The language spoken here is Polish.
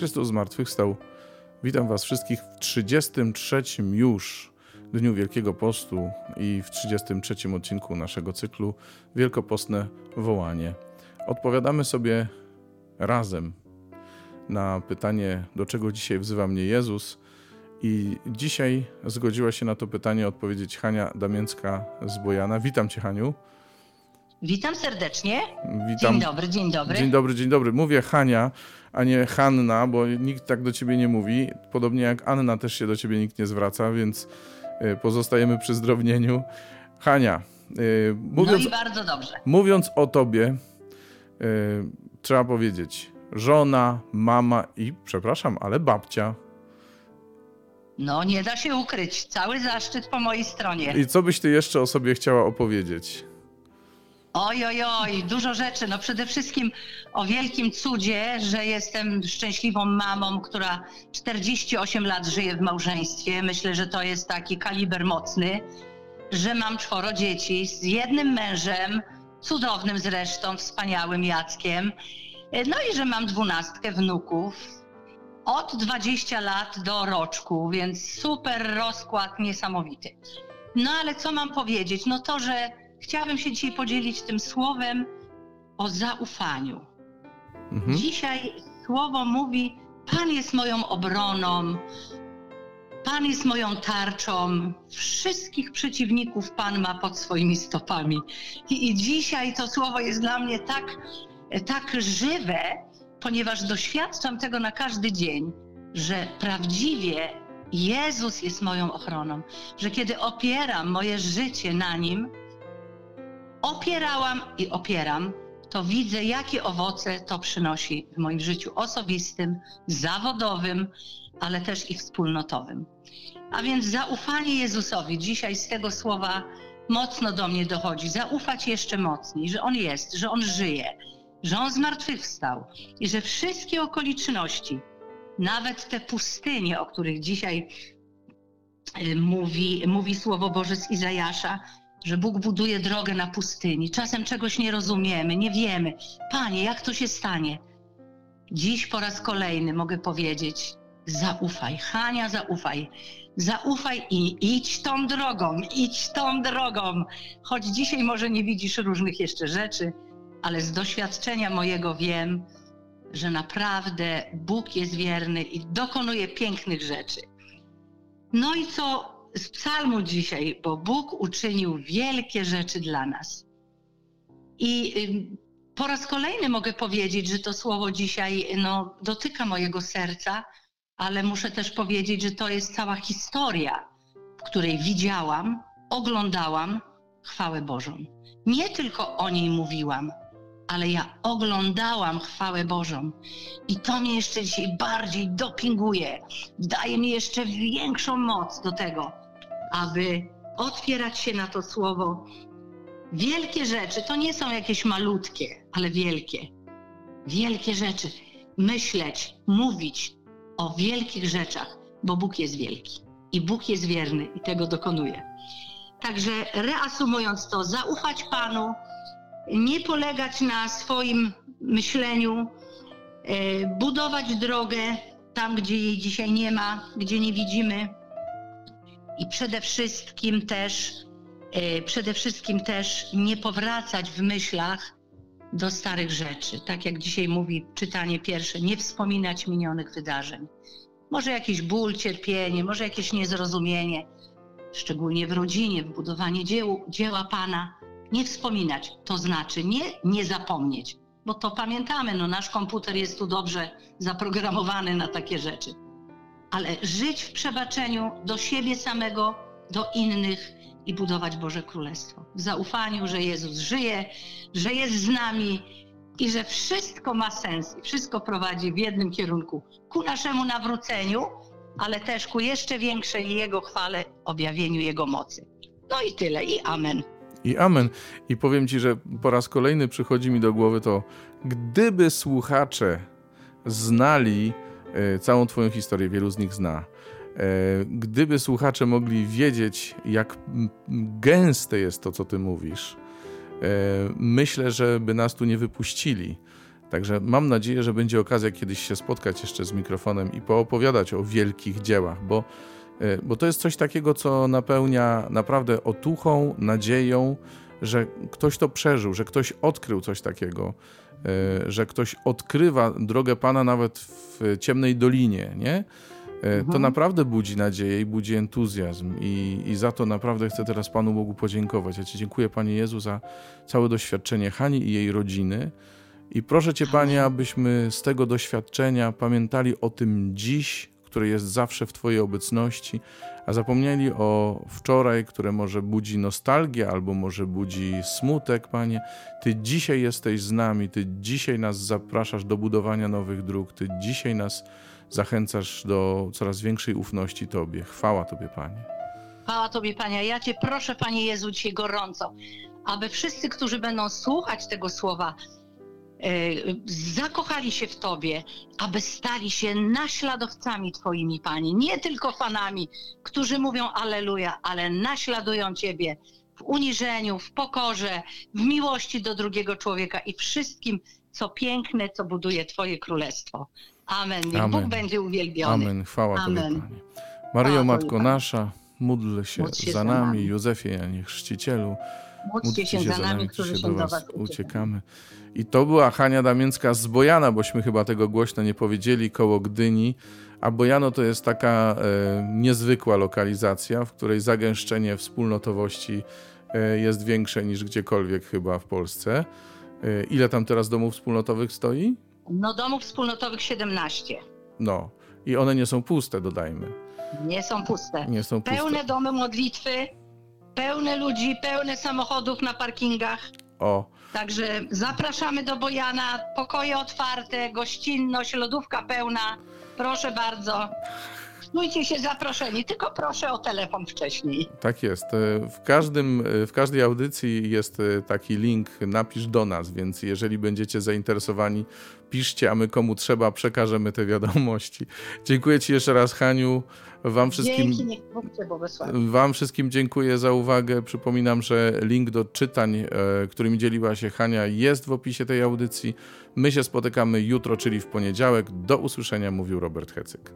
Chrystus zmartwychwstał. Witam Was wszystkich w 33 już Dniu Wielkiego Postu i w 33 odcinku naszego cyklu Wielkopostne Wołanie. Odpowiadamy sobie razem na pytanie, do czego dzisiaj wzywa mnie Jezus. I dzisiaj zgodziła się na to pytanie odpowiedzieć Hania Damięcka z Bojana. Witam Cię, Haniu. Witam serdecznie. Witam. Dzień dobry, dzień dobry. Dzień dobry, dzień dobry. Mówię Hania, a nie Hanna, bo nikt tak do ciebie nie mówi. Podobnie jak Anna też się do ciebie nikt nie zwraca, więc y, pozostajemy przy zdrownieniu. Hania, y, mówiąc, no i bardzo dobrze. mówiąc o tobie, y, trzeba powiedzieć żona, mama i, przepraszam, ale babcia. No nie da się ukryć. Cały zaszczyt po mojej stronie. I co byś ty jeszcze o sobie chciała opowiedzieć? Oj, oj, oj, dużo rzeczy. No przede wszystkim o wielkim cudzie, że jestem szczęśliwą mamą, która 48 lat żyje w małżeństwie. Myślę, że to jest taki kaliber mocny, że mam czworo dzieci z jednym mężem, cudownym zresztą, wspaniałym Jackiem. No i że mam dwunastkę wnuków. Od 20 lat do roczku, więc super rozkład niesamowity. No ale co mam powiedzieć? No to, że chciałabym się dzisiaj podzielić tym słowem o zaufaniu. Mhm. Dzisiaj słowo mówi: Pan jest moją obroną, Pan jest moją tarczą, wszystkich przeciwników Pan ma pod swoimi stopami. I, i dzisiaj to słowo jest dla mnie tak, tak żywe, ponieważ doświadczam tego na każdy dzień, że prawdziwie Jezus jest moją ochroną, że kiedy opieram moje życie na Nim, opierałam i opieram, to widzę, jakie owoce to przynosi w moim życiu osobistym, zawodowym, ale też i wspólnotowym. A więc zaufanie Jezusowi dzisiaj z tego słowa mocno do mnie dochodzi. Zaufać jeszcze mocniej, że On jest, że On żyje, że On zmartwychwstał i że wszystkie okoliczności, nawet te pustynie, o których dzisiaj y, mówi, mówi Słowo Boże z Izajasza, że Bóg buduje drogę na pustyni. Czasem czegoś nie rozumiemy, nie wiemy. Panie, jak to się stanie? Dziś po raz kolejny mogę powiedzieć: zaufaj, Hania, zaufaj. Zaufaj i idź tą drogą, idź tą drogą. Choć dzisiaj może nie widzisz różnych jeszcze rzeczy, ale z doświadczenia mojego wiem, że naprawdę Bóg jest wierny i dokonuje pięknych rzeczy. No i co z psalmu dzisiaj, bo Bóg uczynił wielkie rzeczy dla nas. I po raz kolejny mogę powiedzieć, że to słowo dzisiaj no, dotyka mojego serca, ale muszę też powiedzieć, że to jest cała historia, w której widziałam, oglądałam chwałę Bożą. Nie tylko o niej mówiłam, ale ja oglądałam chwałę Bożą. I to mnie jeszcze dzisiaj bardziej dopinguje, daje mi jeszcze większą moc do tego, aby otwierać się na to słowo. Wielkie rzeczy to nie są jakieś malutkie, ale wielkie. Wielkie rzeczy. Myśleć, mówić o wielkich rzeczach, bo Bóg jest wielki i Bóg jest wierny i tego dokonuje. Także reasumując to, zaufać Panu, nie polegać na swoim myśleniu, e, budować drogę tam, gdzie jej dzisiaj nie ma, gdzie nie widzimy, i przede wszystkim też, e, przede wszystkim też nie powracać w myślach do starych rzeczy. Tak jak dzisiaj mówi czytanie pierwsze, nie wspominać minionych wydarzeń. Może jakiś ból, cierpienie, może jakieś niezrozumienie, szczególnie w rodzinie, w budowaniu dzieł, dzieła Pana. Nie wspominać, to znaczy nie, nie zapomnieć, bo to pamiętamy, no nasz komputer jest tu dobrze zaprogramowany na takie rzeczy ale żyć w przebaczeniu do siebie samego, do innych i budować Boże Królestwo. W zaufaniu, że Jezus żyje, że jest z nami i że wszystko ma sens i wszystko prowadzi w jednym kierunku ku naszemu nawróceniu, ale też ku jeszcze większej Jego chwale, objawieniu Jego mocy. No i tyle, i amen. I amen. I powiem Ci, że po raz kolejny przychodzi mi do głowy to, gdyby słuchacze znali E, całą Twoją historię, wielu z nich zna. E, gdyby słuchacze mogli wiedzieć, jak gęste jest to, co Ty mówisz, e, myślę, że by nas tu nie wypuścili. Także mam nadzieję, że będzie okazja kiedyś się spotkać jeszcze z mikrofonem i poopowiadać o wielkich dziełach, bo, bo to jest coś takiego, co napełnia naprawdę otuchą, nadzieją, że ktoś to przeżył, że ktoś odkrył coś takiego, e, że ktoś odkrywa drogę Pana nawet w ciemnej dolinie, nie? E, to mhm. naprawdę budzi nadzieję i budzi entuzjazm I, i za to naprawdę chcę teraz Panu Bogu podziękować. Ja Ci dziękuję, Panie Jezu, za całe doświadczenie Hani i jej rodziny i proszę Cię, Panie, abyśmy z tego doświadczenia pamiętali o tym dziś, które jest zawsze w Twojej obecności, a zapomnieli o wczoraj, które może budzi nostalgię albo może budzi smutek, Panie. Ty dzisiaj jesteś z nami, Ty dzisiaj nas zapraszasz do budowania nowych dróg, Ty dzisiaj nas zachęcasz do coraz większej ufności Tobie. Chwała Tobie, Panie. Chwała Tobie, Panie. Ja Cię proszę, Panie Jezu, dzisiaj gorąco, aby wszyscy, którzy będą słuchać tego słowa, zakochali się w Tobie, aby stali się naśladowcami Twoimi, Panie. Nie tylko fanami, którzy mówią Aleluja, ale naśladują Ciebie w uniżeniu, w pokorze, w miłości do drugiego człowieka i wszystkim, co piękne, co buduje Twoje królestwo. Amen. Niech Amen. Bóg będzie uwielbiony. Amen. Chwała Amen. Tobie, Panie. Maryjo, Matko nasza, módl się, się za nami. nami. Józefie, Janie Chrzcicielu. Módlcie się, za nami, którzy się do Was, was uciekamy. I to była Hania Damięcka z Bojana, bośmy chyba tego głośno nie powiedzieli, koło Gdyni. A Bojano to jest taka e, niezwykła lokalizacja, w której zagęszczenie wspólnotowości e, jest większe niż gdziekolwiek chyba w Polsce. E, ile tam teraz domów wspólnotowych stoi? No domów wspólnotowych 17. No i one nie są puste, dodajmy. Nie są puste. Nie są puste. Pełne domy modlitwy, pełne ludzi, pełne samochodów na parkingach. O. Także zapraszamy do Bojana, pokoje otwarte, gościnność, lodówka pełna. Proszę bardzo. Czujcie się zaproszeni, tylko proszę o telefon wcześniej. Tak jest. E, w, każdym, e, w każdej audycji jest e, taki link, napisz do nas, więc jeżeli będziecie zainteresowani, piszcie, a my komu trzeba przekażemy te wiadomości. Dziękuję Ci jeszcze raz, Haniu. Wam wszystkim, Dzięki, wam wszystkim dziękuję za uwagę. Przypominam, że link do czytań, e, którymi dzieliła się Hania, jest w opisie tej audycji. My się spotykamy jutro, czyli w poniedziałek. Do usłyszenia, mówił Robert Hecyk.